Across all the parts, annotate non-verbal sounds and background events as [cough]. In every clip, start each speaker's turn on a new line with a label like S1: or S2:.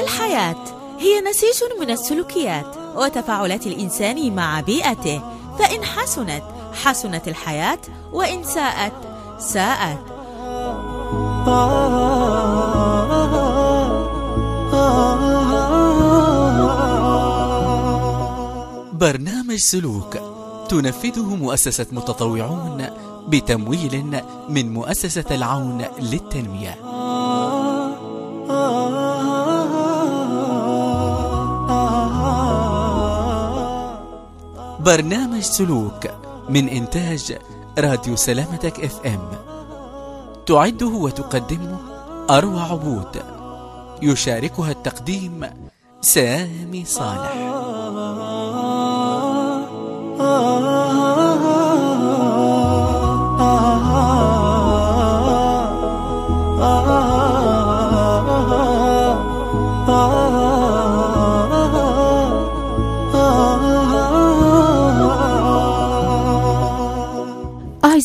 S1: الحياة هي نسيج من السلوكيات وتفاعلات الإنسان مع بيئته فإن حسنت حسنت الحياة وإن ساءت ساءت.
S2: برنامج سلوك. تنفذه مؤسسة متطوعون. بتمويل من مؤسسة العون للتنمية. برنامج سلوك من إنتاج راديو سلامتك إف إم. تعده وتقدمه أروى عبود. يشاركها التقديم سامي صالح.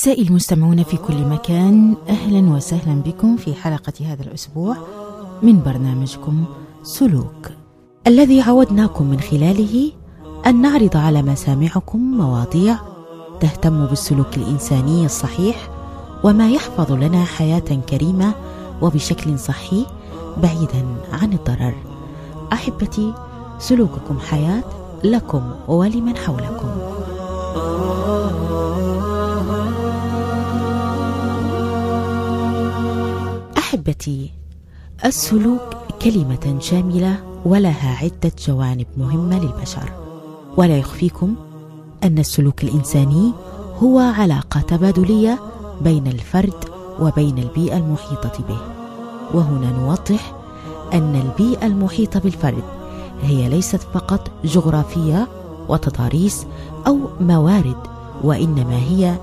S3: أعزائي المستمعون في كل مكان أهلا وسهلا بكم في حلقة هذا الأسبوع من برنامجكم سلوك. الذي عودناكم من خلاله أن نعرض على مسامعكم مواضيع تهتم بالسلوك الإنساني الصحيح وما يحفظ لنا حياة كريمة وبشكل صحي بعيدا عن الضرر. أحبتي سلوككم حياة لكم ولمن حولكم. أحبتي السلوك كلمة شاملة ولها عدة جوانب مهمة للبشر. ولا يخفيكم أن السلوك الإنساني هو علاقة تبادلية بين الفرد وبين البيئة المحيطة به. وهنا نوضح أن البيئة المحيطة بالفرد هي ليست فقط جغرافية وتضاريس أو موارد وإنما هي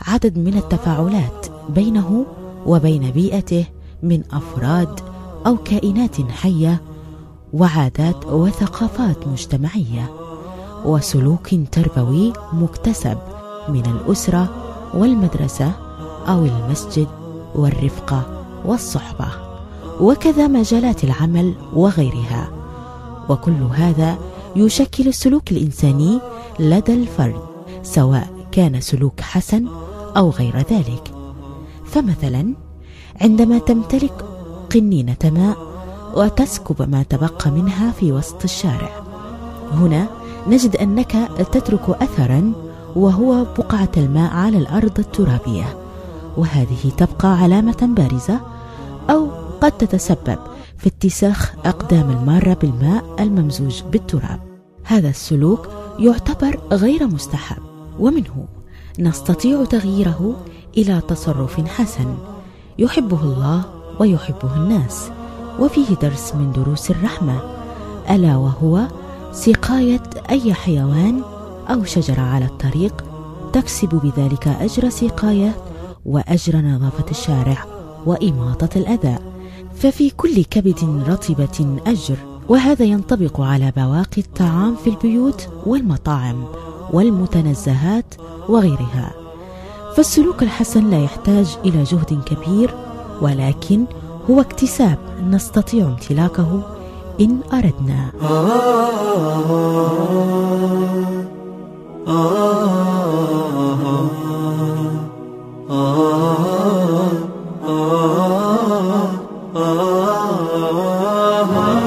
S3: عدد من التفاعلات بينه وبين بيئته من أفراد أو كائنات حية وعادات وثقافات مجتمعية وسلوك تربوي مكتسب من الأسرة والمدرسة أو المسجد والرفقه والصحبة وكذا مجالات العمل وغيرها. وكل هذا يشكل السلوك الإنساني لدى الفرد سواء كان سلوك حسن أو غير ذلك. فمثلا عندما تمتلك قنينة ماء وتسكب ما تبقى منها في وسط الشارع. هنا نجد أنك تترك أثرا وهو بقعة الماء على الأرض الترابية وهذه تبقى علامة بارزة أو قد تتسبب في اتساخ أقدام المارة بالماء الممزوج بالتراب. هذا السلوك يعتبر غير مستحب ومنه نستطيع تغييره إلى تصرف حسن. يحبه الله ويحبه الناس. وفيه درس من دروس الرحمة. ألا وهو سقاية أي حيوان أو شجرة على الطريق تكسب بذلك أجر سقاية وأجر نظافة الشارع وإماطة الأذى. ففي كل كبد رطبة أجر. وهذا ينطبق على بواقي الطعام في البيوت والمطاعم والمتنزهات وغيرها. فالسلوك الحسن لا يحتاج إلى جهد كبير ولكن هو اكتساب نستطيع امتلاكه إن أردنا. [laughs]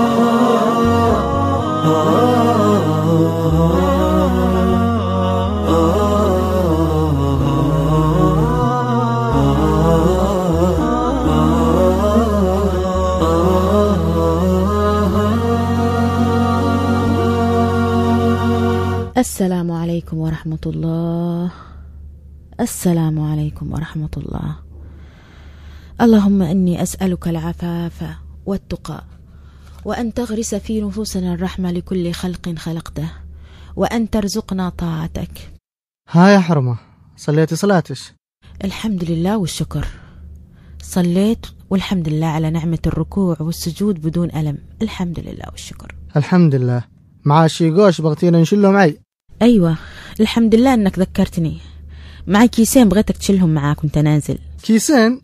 S3: السلام عليكم ورحمة الله. السلام عليكم ورحمة الله. اللهم إني أسألك العفاف والتقى وأن تغرس في نفوسنا الرحمة لكل خلق خلقته وأن ترزقنا طاعتك.
S4: ها يا حرمة صليتي صلاتش
S3: الحمد لله والشكر. صليت والحمد لله على نعمة الركوع والسجود بدون ألم. الحمد لله والشكر.
S4: الحمد لله. مع شي قوش بغتينا نشله معي
S3: أيوة. الحمد لله أنك ذكرتني. معي كيسين بغيتك تشيلهم معاك وأنت نازل.
S4: كيسين؟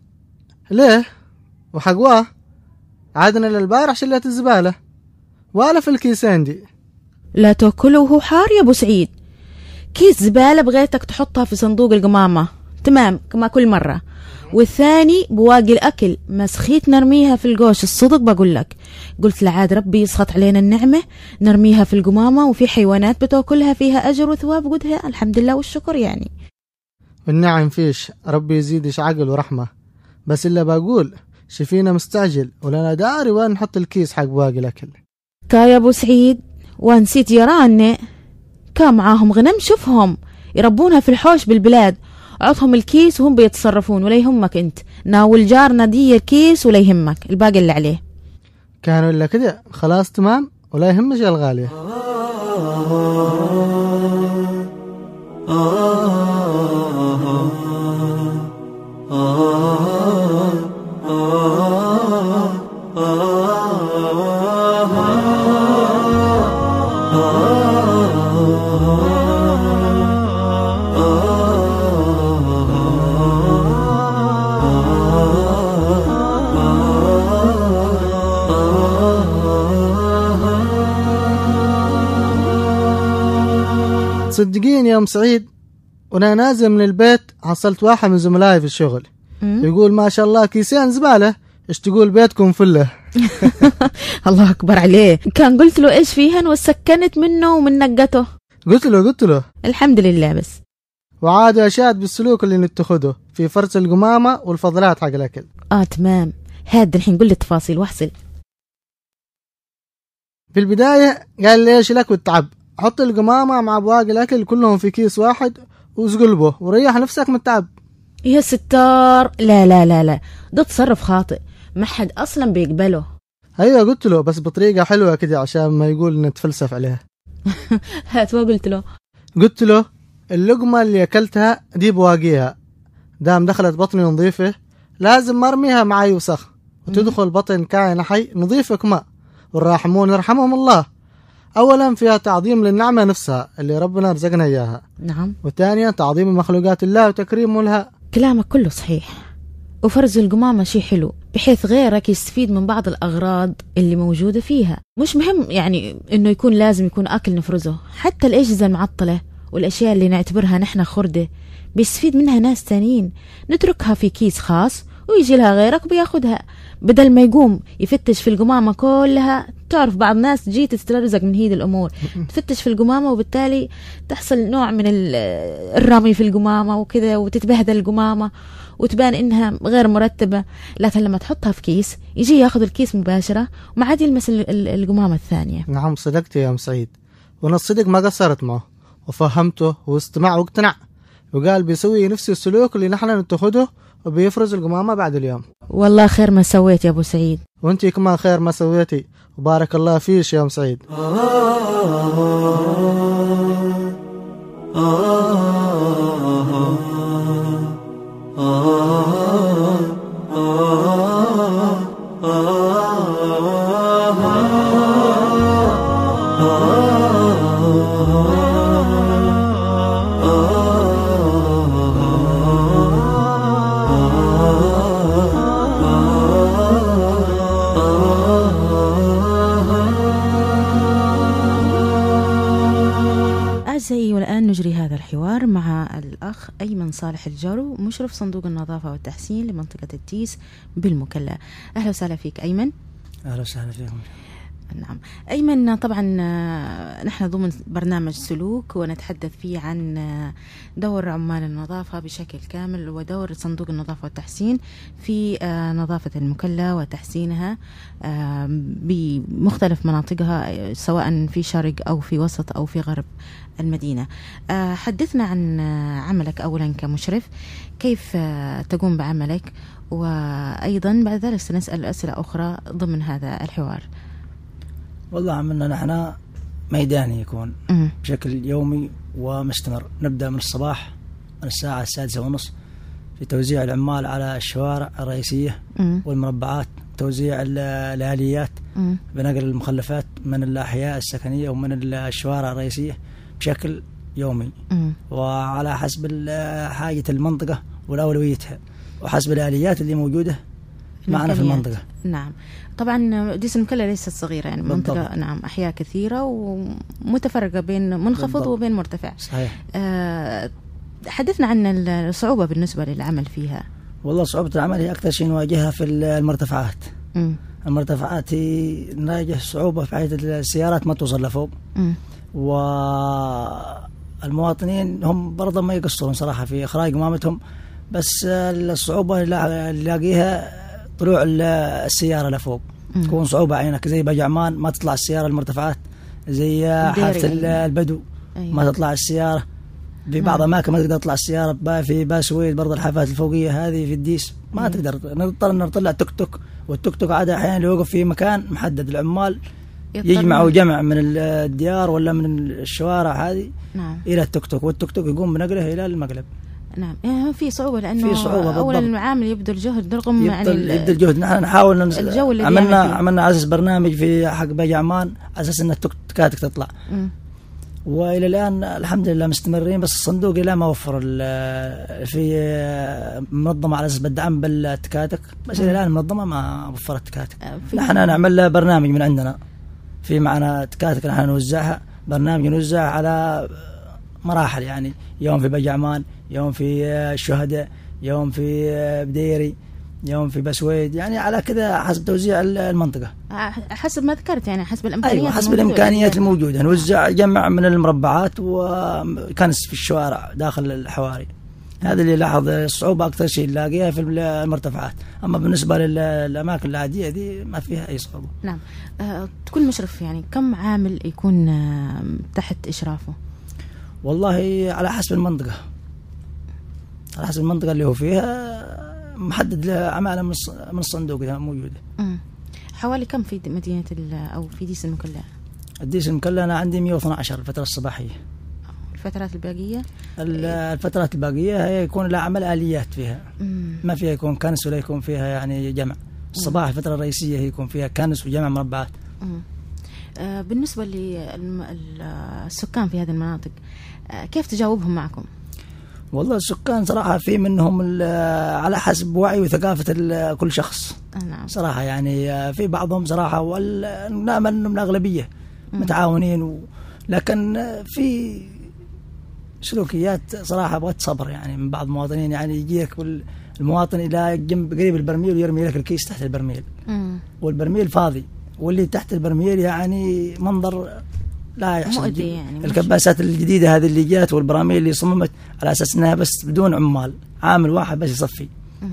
S4: ليه؟ وحقواه عادنا للبارح شلت الزبالة. ولا في الكيسين دي.
S3: لا تأكله وهو حار يا أبو سعيد. كيس زبالة بغيتك تحطها في صندوق القمامة. تمام كما كل مرة. والثاني بواقي الأكل مسخيت نرميها في القوش الصدق بقول لك. قلت لعاد ربي يسخط علينا النعمة نرميها في القمامة وفي حيوانات بتأكلها فيها أجر وثواب. قدها الحمد لله والشكر يعني.
S4: والنعم فيش ربي يزيدش عقل ورحمة. بس إلا بقول شفينا مستعجل ولا داري وين نحط الكيس حق باقي الأكل.
S3: كا يا أبو سعيد ونسيت يراني كان معاهم غنم شوفهم يربونها في الحوش بالبلاد. عطهم الكيس وهم بيتصرفون ولا يهمك أنت. ناول جارنا دي الكيس ولا يهمك. الباقي اللي عليه.
S4: كانوا إلا كده. خلاص تمام. ولا يهمش يا الغالية تصدقين يا ام سعيد وأنا نازل من البيت حصلت واحد من زملائي في الشغل. يقول ما شاء الله كيسين زبالة إيش تقول بيتكم فلة؟ [laughs]
S3: الله أكبر عليه. كان قلت له إيش فيهن؟ وسكنت منه ومن نقته.
S4: قلت له قلت له.
S3: الحمد لله بس.
S4: وعاد اشاد بالسلوك اللي نتخذه في فرز القمامة والفضلات حق الأكل.
S3: آه تمام. هاد الحين قل لي التفاصيل واحصل.
S4: في البداية قال لي إيش لك والتعب؟ حط القمامة مع بواقي الأكل كلهم في كيس واحد واسقلبه وريح نفسك من التعب.
S3: يا ستار. لا لا لا لا. ده تصرف خاطئ. ما حد أصلا بيقبله. [laughs]
S4: أيوه قلت له بس بطريقة حلوة كده عشان ما يقول نتفلسف عليه [laughs]
S3: هات ما قلت له.
S4: قلت له اللقمة اللي أكلتها دي بواقيها. دام دخلت بطني نظيفة لازم مرميها مع أي وسخ. وتدخل بطن كائن حي نظيفة كما والراحمون يرحمهم الله. أولا فيها تعظيم للنعمة نفسها اللي ربنا رزقنا إياها.
S3: نعم.
S4: وثانيا تعظيم مخلوقات الله وتكريمه لها.
S3: كلامك كله صحيح. وفرز القمامة شيء حلو بحيث غيرك يستفيد من بعض الأغراض اللي موجودة فيها. مش مهم يعني إنه يكون لازم يكون أكل نفرزه. حتى الأجهزة المعطلة والأشياء اللي نعتبرها نحن خردة بيستفيد منها ناس تانيين. نتركها في كيس خاص ويجي لها غيرك بياخدها. بدل ما يقوم يفتش في القمامة كلها. تعرف بعض الناس تجي تترزق من هيدي الأمور. [laughs] تفتش في القمامة وبالتالي تحصل نوع من ال- الرمي في القمامة وكذا وتتبهدل القمامة وتبان إنها غير مرتبة. لكن لما تحطها في كيس يجي ياخذ الكيس مباشرة وما عاد يلمس ال- ال- القمامة الثانية.
S4: نعم صدقت يا أم سعيد. وأنا الصدق ما قصرت معه وفهمته واستمع واقتنع. وقال بيسوي نفس السلوك اللي نحن نتخذه وبيفرز القمامة بعد اليوم
S3: والله خير ما سويت يا ابو سعيد
S4: وانتي كمان خير ما سويتي وبارك الله فيش يا ام سعيد
S3: أعزائي الأخ أيمن صالح الجارو مشرف صندوق النظافة والتحسين لمنطقة التيس بالمكلا. أهلا وسهلا فيك أيمن.
S5: أهلا وسهلا فيكم.
S3: نعم. أيمن طبعا آه، نحن ضمن برنامج سلوك ونتحدث فيه عن آه، دور عمال النظافة بشكل كامل ودور صندوق النظافة والتحسين في آه، نظافة المكلا وتحسينها بمختلف مناطقها سواء في شرق أو في وسط أو في غرب المدينة. حدثنا عن عملك أولا كمشرف. كيف تقوم بعملك؟ وأيضا بعد ذلك سنسأل أسئلة أخرى ضمن هذا الحوار.
S5: والله عملنا نحن ميداني يكون. بشكل يومي ومستمر نبدأ من الصباح من الساعة السادسة ونص في توزيع العمال على الشوارع
S3: الرئيسية.
S5: والمربعات توزيع ال-
S3: الآليات.
S5: بنقل المخلفات من الأحياء السكنية ومن ال- الشوارع الرئيسية بشكل يومي. وعلى حسب ال- حاجة المنطقة والأولويتها وحسب الآليات اللي معنا في. المنطقة
S3: نعم طبعا ديس المكلا ليست صغيرة يعني منطقة
S5: بالضبط.
S3: نعم أحياء كثيرة ومتفرقة بين منخفض
S5: بالضبط.
S3: وبين مرتفع
S5: صحيح
S3: آه، حدثنا عن الصعوبة بالنسبة للعمل فيها
S5: والله صعوبة العمل هي أكثر شيء نواجهها في المرتفعات
S3: مم.
S5: المرتفعات هي نواجه صعوبة في حيث السيارات ما توصل لفوق
S3: مم.
S5: والمواطنين هم برضه ما يقصرون صراحة في إخراج قمامتهم بس الصعوبة اللي نلاقيها طلوع ال- السيارة لفوق. تكون صعوبة عينك زي بجعمان ما تطلع السيارة المرتفعات زي
S3: أيوة.
S5: البدو
S3: أيوة.
S5: ما تطلع السيارة في بعض
S3: نعم.
S5: الأماكن ما تقدر تطلع السيارة با- في باسويد برضه الحافات الفوقية هذه في الديس ما
S3: مم.
S5: تقدر نضطر نطلع توك توك والتوك توك عادة أحيانا يوقف في مكان محدد العمال يجمعوا جمع من ال- الديار ولا من الشوارع هذه
S3: نعم
S5: إلى التوك توك والتوك توك يقوم بنقله إلى المقلب
S3: نعم. يعني في صعوبة لأنه
S5: في
S3: أولا
S5: بالضبط.
S3: العامل يبذل جهد رغم يعني
S5: يبذل جهد. نحن نحاول ننس...
S3: الجو الذي
S5: عملنا
S3: فيه.
S5: عملنا على أساس برنامج في حق بجعمان على أساس إن التوك توكاتك تطلع.
S3: مم.
S5: وإلى الآن الحمد لله مستمرين بس الصندوق إلى ما وفر في منظمة على أساس بدعم بالتكاتك. بس إلى الآن المنظمه ما وفرت تكاتك.
S3: آه،
S5: نحن نعمل برنامج من عندنا. في معنا تكاتك نحن نوزعها برنامج نوزع على مراحل يعني. يوم في بجعمان يوم في الشهداء يوم في بديري يوم في بسويد يعني على كذا حسب توزيع المنطقة.
S3: آه، حسب ما ذكرت يعني حسب الإمكانيات
S5: أيوة حسب
S3: الموجودة.
S5: الإمكانيات الموجودة. نوزع جمع من المربعات وكنس في الشوارع داخل الحواري. هذا اللي لاحظ الصعوبة أكثر شيء نلاقيها في المرتفعات. أما بالنسبة للأماكن العادية دي ما فيها أي صعوبة.
S3: نعم. آه، تكون مشرف يعني كم عامل يكون آه، تحت إشرافه؟
S5: والله على حسب المنطقة. على حسب المنطقة اللي هو فيها محدد له عمالة من الص- من الصندوق إذا موجودة.
S3: مم. حوالي كم في مدينة ال- أو في ديس المكلا؟
S5: الديس المكلا أنا عندي 112 الفترة الصباحية.
S3: الفترات الباقية؟
S5: ال- الفترات الباقية هي يكون لها عمل آليات فيها.
S3: مم.
S5: ما فيها يكون كنس ولا يكون فيها يعني جمع. الصباح الفترة الرئيسية هي يكون فيها كنس وجمع مربعات.
S3: مم. آه، بالنسبة للسكان في هذه المناطق كيف تجاوبهم معكم؟
S5: والله السكان صراحة في منهم على حسب وعي وثقافة كل شخص.
S3: آه، نعم.
S5: صراحة يعني آه، في بعضهم صراحة وال- نأمل انهم الأغلبية متعاونين و... لكن آه، في سلوكيات صراحة بغت صبر يعني من بعض المواطنين. يعني يجيك المواطن إلى جنب قريب البرميل ويرمي لك الكيس تحت البرميل.
S3: مم.
S5: والبرميل فاضي واللي تحت البرميل يعني منظر لا يحسن.
S3: يعني،
S5: الكباسات الجديدة هذه اللي جات والبراميل اللي صممت على أساس أنها بس بدون عمال عامل واحد بس يصفي
S3: مم.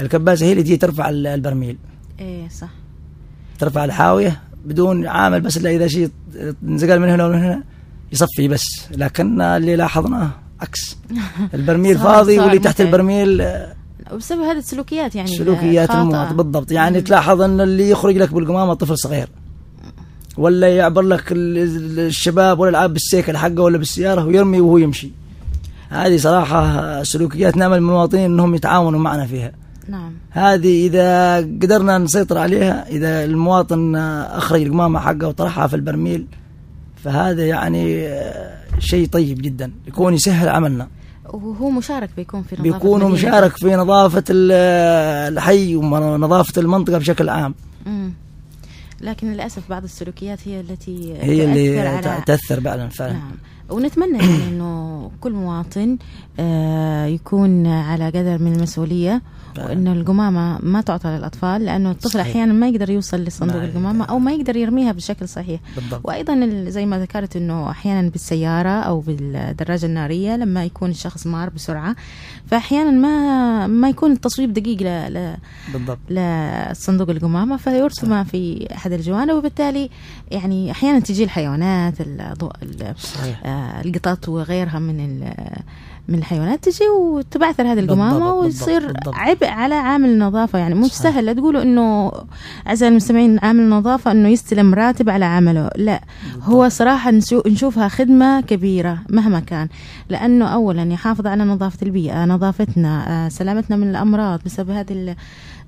S5: الكباسة هي اللي تجي ترفع ال- البرميل
S3: إيه صح
S5: ترفع الحاوية بدون عامل بس إلا إذا شيء انزقل من هنا ومن هنا يصفي بس لكن اللي لاحظناه عكس [laughs] البرميل فاضي واللي تحت. البرميل
S3: بسبب هذه السلوكيات يعني
S5: سلوكيات. المواطن بالضبط يعني تلاحظ إن اللي يخرج لك بالقمامة طفل صغير ولا يعبر لك ال- ال- الشباب ولا يلعب بالسيكل حقه ولا بالسيارة ويرمي وهو يمشي. هذه صراحة سلوكيات نامل من المواطنين إنهم يتعاونوا معنا فيها.
S3: نعم.
S5: هذه إذا قدرنا نسيطر عليها إذا المواطن أخرج القمامة حقه وطرحها في البرميل فهذا يعني شيء طيب جدا يكون يسهل عملنا.
S3: وهو مشارك بيكون في نظافة
S5: بيكونوا
S3: المدينة.
S5: مشارك في نظافة ال- الحي ونظافه المنطقة بشكل عام.
S3: مم. لكن للأسف بعض السلوكيات هي التي
S5: هي اللي
S3: على
S5: تاثر فعلا فعلا.
S3: نعم. ونتمنى يعني [coughs] إنه كل مواطن آه، يكون على قدر من المسؤولية وإن القمامة ما تعطى للأطفال لأنه الطفل
S5: صحيح.
S3: أحيانا ما يقدر يوصل لصندوق
S5: ما
S3: القمامة أو ما يقدر يرميها بشكل صحيح.
S5: بالضبط.
S3: وأيضا زي ما ذكرت إنه أحيانا بالسيارة أو بالدراجة النارية لما يكون الشخص مار بسرعة فاحيانا ما ما يكون التصويب دقيق ل- ل-
S5: بالضبط.
S3: لصندوق القمامة فيرسم في أحد الجوانب وبالتالي يعني أحيانا تجي الحيوانات الضوء آه، القطط وغيرها من من الحيوانات تجي وتبعثر هذه القمامة
S5: بالضبط،
S3: ويصير
S5: بالضبط.
S3: عبء على عامل النظافة. يعني مش
S5: صحيح.
S3: سهل لا تقولوا إنه أعزائي المستمعين عامل النظافة إنه يستلم راتب على عمله. لا هو صراحة نشو- نشوفها خدمة كبيرة مهما كان. لأنه اولا يحافظ على نظافة البيئة نظافتنا آه، سلامتنا من الأمراض بسبب هذه ال-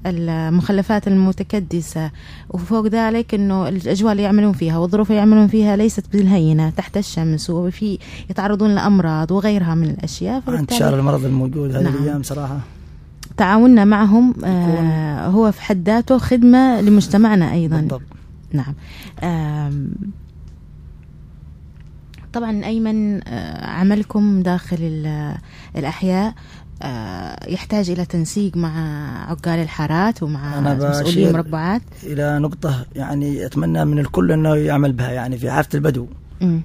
S3: المخلفات المتكدسة. وفوق ذلك إنه الاجواء اللي يعملون فيها والظروف اللي يعملون فيها ليست بالهينة. تحت الشمس وفي يتعرضون لأمراض وغيرها من
S5: انتشار
S3: فبالتالي
S5: المرض الموجود هذه
S3: نعم.
S5: الأيام صراحة.
S3: تعاوننا معهم آه هو في حد ذاته خدمة لمجتمعنا أيضا.
S5: بالضبط.
S3: نعم. طبعا أيمن آه، عملكم داخل ال- الأحياء آه، يحتاج إلى تنسيق مع عقال الحارات ومع مسؤولي المربعات
S5: إلى نقطة يعني أتمنى من الكل إنه يعمل بها يعني في حافه البدو.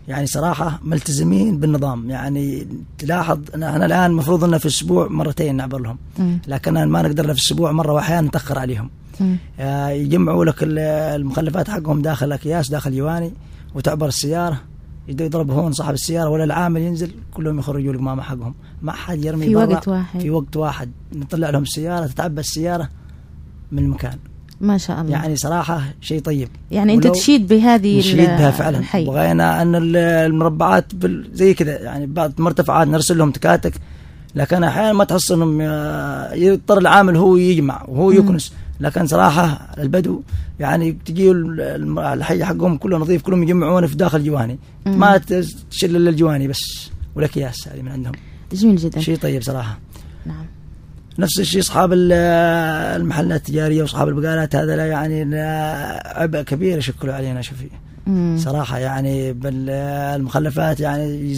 S5: يعني صراحة ملتزمين بالنظام. يعني تلاحظ أن إحنا الآن المفروض إنه في الأسبوع مرتين نعبر لهم. لكن ما نقدر في الأسبوع مرة وأحيانا نتأخر عليهم. آه، يجمعوا لك ال- المخلفات حقهم داخل أكياس داخل يواني وتعبر السيارة. يضرب هون صاحب السيارة ولا العامل ينزل كلهم يخرجوا القمامه حقهم. ما حد يرمي
S3: في وقت واحد.
S5: في وقت واحد. نطلع لهم السيارة تتعبى السيارة من المكان.
S3: ما شاء الله.
S5: يعني صراحة شيء طيب.
S3: يعني أنت
S5: ولو
S3: تشيد بهذه
S5: نشيد بها فعلا.
S3: الحي.
S5: بغينا أن ال- المربعات زي كذا يعني بعض المرتفعات نرسل لهم تكاتك لكن أحيانا ما تحس إنهم آه، يضطر العامل هو يجمع وهو. يكنس. لكن صراحة البدو يعني تجي الحي حقهم كله نظيف كلهم يجمعون في داخل جواني.
S3: مم.
S5: ما تشيل إلا الجواني بس والأكياس هذه من عندهم.
S3: جميل جدا.
S5: شيء طيب صراحة.
S3: نعم.
S5: نفس الشيء أصحاب ال- المحلات التجارية وأصحاب البقالات هذا لا يعني عبء كبير يشكلوا علينا شوفي
S3: مم.
S5: صراحة يعني بالمخلفات يعني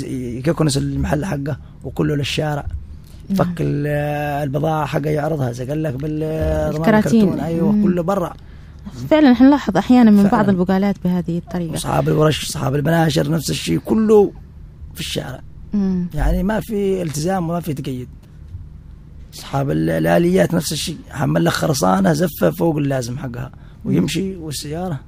S5: يكنس المحل حقه وكله للشارع فك ال- البضاعة حقه يعرضها زي قال لك بالرمال
S3: الكراتين.
S5: الكرتون
S3: أيوه.
S5: كله برا
S3: فعلا إحنا نلاحظ أحيانا من بعض
S5: فعلاً.
S3: البقالات بهذه الطريقة
S5: واصحاب الورش أصحاب البناشر نفس الشيء كله في الشارع
S3: مم.
S5: يعني ما في التزام وما في تقيد أصحاب ال- الآليات نفس الشيء. حمل لك خرسانة زفة فوق اللازم حقها ويمشي والسيارة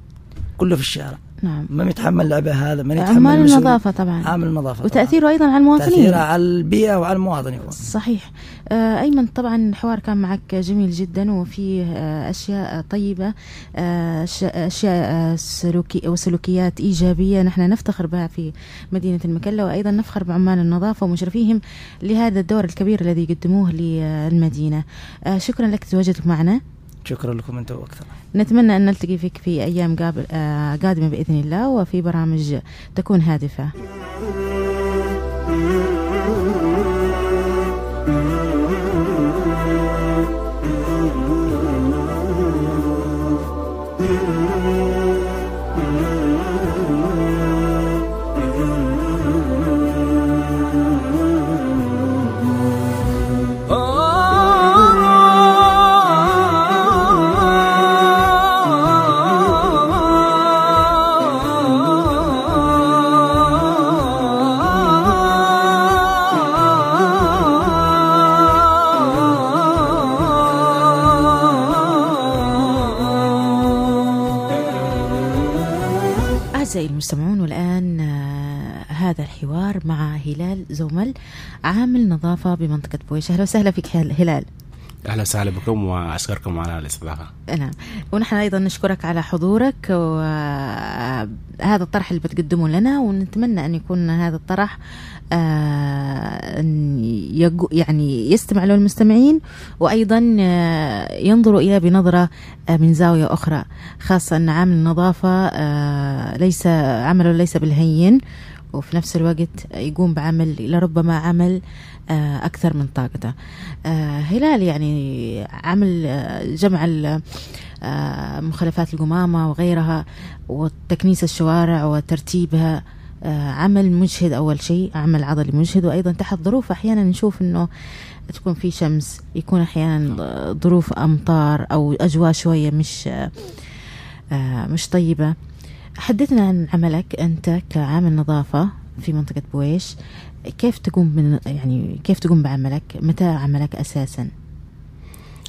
S5: كله في الشارع.
S3: نعم.
S5: ما يتحمل العبء هذا؟ من يتحمل
S3: عمال النظافة طبعا.
S5: عامل النظافة طبعاً.
S3: وتأثيره أيضا على المواطنين.
S5: تأثيرها على البيئة وعلى المواطن يكون
S3: صحيح. آه، أيمن طبعا الحوار كان معك جميل جدا وفيه آه، أشياء طيبة آه، أشياء آه، سلوكي وسلوكيات إيجابية. نحن نفتخر بها في مدينة المكلا وأيضا نفخر بعمال النظافة ومشرفيهم لهذا الدور الكبير الذي يقدموه للمدينة. آه، شكرا لك تواجدك معنا.
S5: شكرا لكم أنتم أكثر
S3: نتمنى أن نلتقي فيك في أيام قابل آه، قادمة بإذن الله وفي برامج تكون هادفة. هلال زومل عامل نظافة بمنطقة بويش. أهلا وسهلا فيك هل- هلال.
S6: أهلا وسهلا بكم وأشكركم على الاستضافة.
S3: نعم. ونحن أيضا نشكرك على حضورك وهذا الطرح اللي بتقدمه لنا ونتمنى أن يكون هذا الطرح آه، يعني يستمع له المستمعين وأيضا آه، ينظروا إليه بنظرة آه، من زاوية أخرى خاصة أن عامل النظافة آه، ليس عمله ليس بالهين وفي نفس الوقت يقوم بعمل لربما عمل آه، أكثر من طاقته. آه، هلال يعني عمل آه، جمع مخلفات القمامة وغيرها وتكنيس الشوارع وترتيبها عمل مجهد أول شيء عمل عضلي مجهد. وأيضا تحت ظروف أحيانا نشوف أنه تكون في شمس يكون أحيانا ظروف أمطار أو أجواء شوية مش مش طيبة. حدثنا عن عملك أنت كعامل نظافة في منطقة بويش. كيف تقوم من يعني كيف تقوم بعملك؟ متى عملك أساسا؟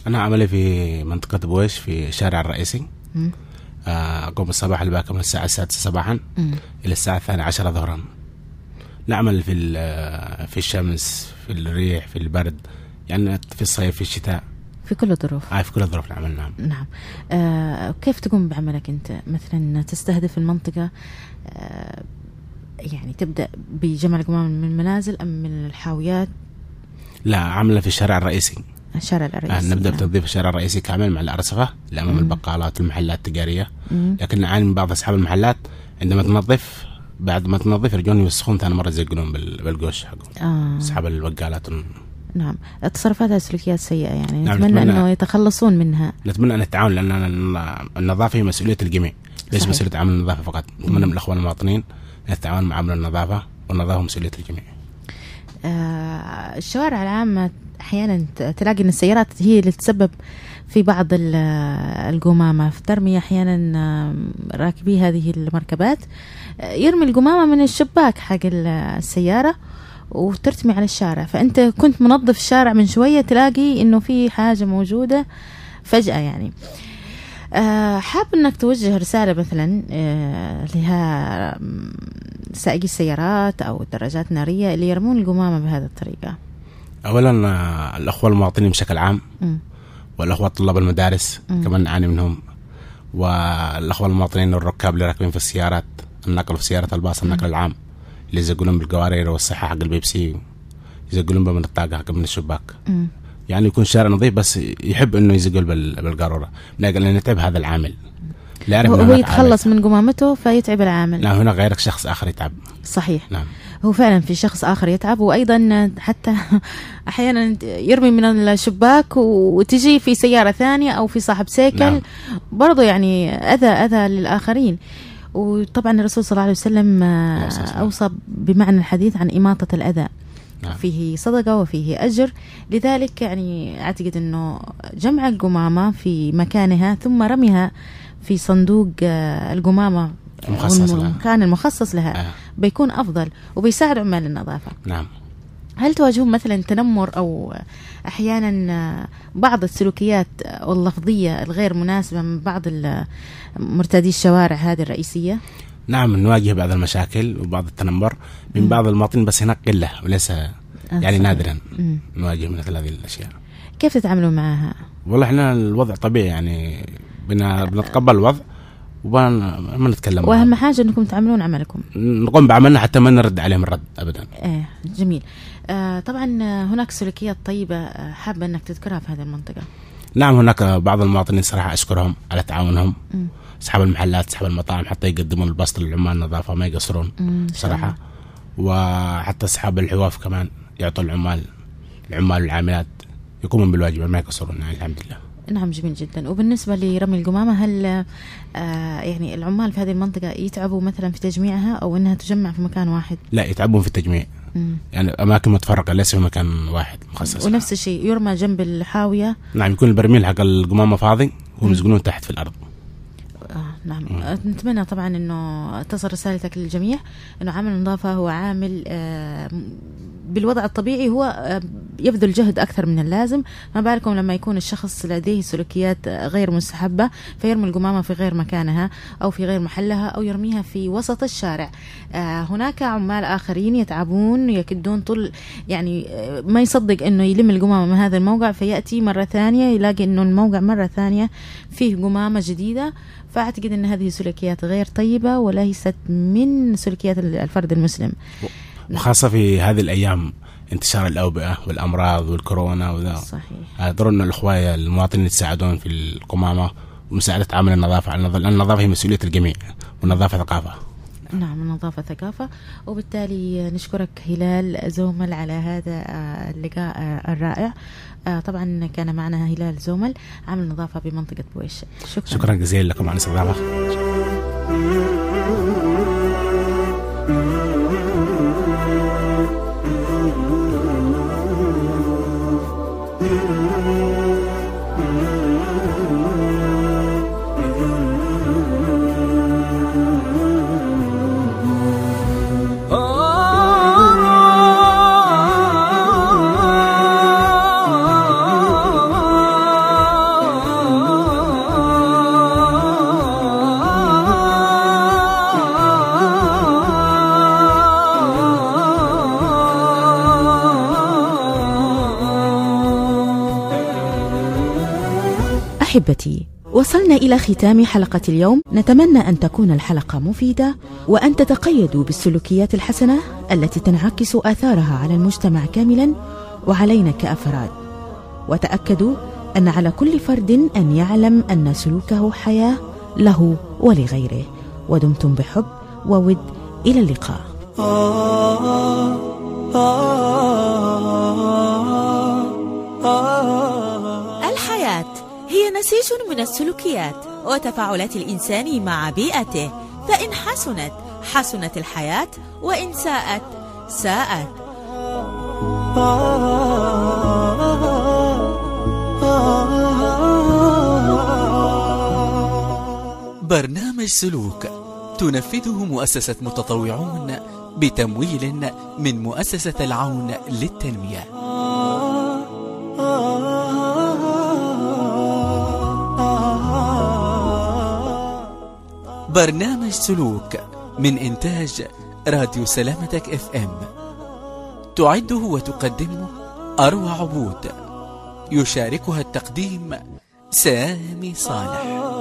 S6: أنا عملي في منطقة بويش في الشارع الرئيسي. آه، أقوم الصباح الباكر من الساعة السادسة صباحا
S3: مم.
S6: إلى الساعة الثانية عشرة ظهرا. نعمل في ال- في الشمس في الريح في البرد يعني في الصيف في الشتاء.
S3: في كل الظروف.
S6: آه في كل الظروف نعمل نعم.
S3: نعم. آه كيف تقوم بعملك أنت؟ مثلا تستهدف المنطقة آه يعني تبدأ بجمع القمامة من المنازل أم من الحاويات؟
S6: لا عامله في الشارع الرئيسي.
S3: الشارع
S6: آه
S3: الرئيسي
S6: نبدأ
S3: نعم.
S6: بتنظيف الشارع الرئيسي كامل مع الأرصفة اللي امام
S3: مم.
S6: البقالات والمحلات التجارية.
S3: مم.
S6: لكن نعاني من بعض أصحاب المحلات عندما تنظف بعد ما تنظف يرجعون يوسخون ثاني مرة يزقلون بال- بالقوش حقهم.
S3: آه.
S6: أصحاب البقالات
S3: نعم. التصرفات هذه سلوكيات سيئة يعني.
S6: نعم،
S3: نتمنى
S6: نتمنى-
S3: أنه يتخلصون منها.
S6: نتمنى أن نتعاون لأن النظافة هي مسؤولية الجميع. ليس
S3: صحيح.
S6: مسؤولية عامل النظافة فقط. نتمنى من الإخوان المواطنين نتعاون مع عامل النظافة والنظافة مسؤولية الجميع.
S3: آه، الشوارع العامة أحيانا تلاقي أن السيارات هي اللي تسبب في بعض ال- القمامة. ترمي أحيانا راكبي هذه المركبات آه، يرمي القمامة من الشباك حق ال- السيارة وترتمي على الشارع. فأنت كنت منظف الشارع من شوية تلاقي أنه في حاجة موجودة فجأة يعني. آه، حاب إنك توجه رسالة مثلا آه، لها م، سائقي السيارات أو الدراجات النارية اللي يرمون القمامة بهذه الطريقة.
S6: اولا آه، الأخوة المواطنين بشكل عام
S3: مم.
S6: والأخوة طلاب المدارس
S3: مم.
S6: كمان نعاني منهم. والأخوة المواطنين والركاب اللي راكبين في السيارات النقل في سيارة الباص النقل العام. اللي يزقلون بالقوارير والصحه حق البيبسي يزقلون بها من الطاقه حق من الشباك.
S3: مم.
S6: يعني يكون الشارع نظيف بس يحب إنه يزقل بال- بالقارورة. من أجل ان يتعب هذا العامل. لا يعرف
S3: هو يتخلص من قمامته فيتعب العامل.
S6: عامل. لا هنا غيرك شخص آخر يتعب.
S3: صحيح.
S6: نعم.
S3: هو فعلا في شخص آخر يتعب وأيضا حتى [laughs] أحيانا يرمي من الشباك وتجي في سيارة ثانية أو في صاحب سيكل.
S6: نعم.
S3: برضو يعني اذى أذى للآخرين. وطبعا الرسول صلى الله عليه وسلم آه،. أوصى بمعنى الحديث عن إماطة الأذى
S6: نعم.
S3: فيه صدقة وفيه أجر لذلك يعني أعتقد إنه جمع القمامة في مكانها ثم رميها في صندوق آه، القمامة
S6: المخصص لها.
S3: المكان المخصص لها
S6: آه.
S3: بيكون أفضل وبيساعد عمال النظافة
S6: نعم
S3: هل تواجهون مثلا تنمر أو أحيانا بعض السلوكيات واللفظيه الغير مناسبة من بعض مرتادي الشوارع هذه الرئيسية؟
S6: نعم نواجه بعض المشاكل وبعض التنمر من بعض المواطنين بس هناك قلة وليس يعني. نادرا. نواجه مثل هذه الأشياء.
S3: كيف تتعاملون معها؟
S6: والله إحنا الوضع طبيعي يعني بنا بنتقبل الوضع. ما نتكلم
S3: وأهم
S6: معهم.
S3: حاجة أنكم تعملون عملكم.
S6: نقوم بعملنا حتى ما نرد عليهم الرد ابدا.
S3: إيه جميل. آه طبعا هناك سلوكيات طيبة آه، حابة أنك تذكرها في هذه المنطقة.
S6: نعم هناك بعض المواطنين صراحة أشكرهم على تعاونهم. أصحاب المحلات أصحاب المطاعم حتى يقدمون البسط للعمال النظافه ما يقصرون صراحة. وحتى أصحاب الحواف كمان يعطوا العمال العمال والعاملات يقومون بالواجب ما يقصرون يعني الحمد لله.
S3: نعم جميل جدا. وبالنسبة لرمي القمامة هل آه يعني العمال في هذه المنطقة يتعبوا مثلا في تجميعها أو أنها تجمع في مكان واحد؟
S6: لا يتعبون في التجميع.
S3: مم.
S6: يعني أماكن متفرقة ليس في مكان واحد مخصص.
S3: ونفس الشيء يرمى جنب الحاوية.
S6: نعم يكون البرميل حق القمامة فاضي يسقلون تحت في الأرض.
S3: آه نعم. آه نتمنى طبعا أنه تصل رسالتك للجميع أنه عامل النظافة هو عامل آه بالوضع الطبيعي هو آه يبذل جهد أكثر من اللازم. ما بالكم لما يكون الشخص لديه سلوكيات غير مستحبة فيرمي القمامة في غير مكانها أو في غير محلها أو يرميها في وسط الشارع. آه هناك عمال آخرين يتعبون يكدون طول يعني آه، ما يصدق أنه يلم القمامة من هذا الموقع. فيأتي مرة ثانية يلاقي أنه الموقع مرة ثانية فيه قمامة جديدة. فأعتقد أن هذه سلوكيات غير طيبة وليست من سلوكيات الفرد المسلم.
S6: وخاصة في هذه الأيام انتشار الأوبئة والأمراض والكورونا وذا.
S3: صحيح.
S6: ضروري أن الأخوة المواطنين يتساعدون في القمامة ومساعدة عامل النظافة لأن النظافة هي مسؤولية الجميع والنظافة ثقافة.
S3: نعم النظافة ثقافة. وبالتالي نشكرك هلال زومل على هذا آه، اللقاء آه، الرائع. آه، طبعا كان معنا هلال زومل عامل نظافة بمنطقة بويش. شكرا,
S6: شكرا جزيلا لكم على
S7: الاستضافة.
S3: أحبتي وصلنا إلى ختام حلقة اليوم نتمنى أن تكون الحلقة مفيدة وأن تتقيدوا بالسلوكيات الحسنة التي تنعكس آثارها على المجتمع كاملا وعلينا كأفراد وتأكدوا أن على كل فرد أن يعلم أن سلوكه حياة له ولغيره ودمتم بحب وود إلى اللقاء
S1: الحياة هي نسيج من السلوكيات وتفاعلات الإنسان مع بيئته. فإن حسنت حسنت الحياة وإن ساءت ساءت.
S2: برنامج سلوك. تنفذه مؤسسة متطوعون بتمويل من مؤسسة العون للتنمية. برنامج سلوك من إنتاج راديو سلامتك إف إم. تعده وتقدمه أروى عبود يشاركها التقديم سامي صالح.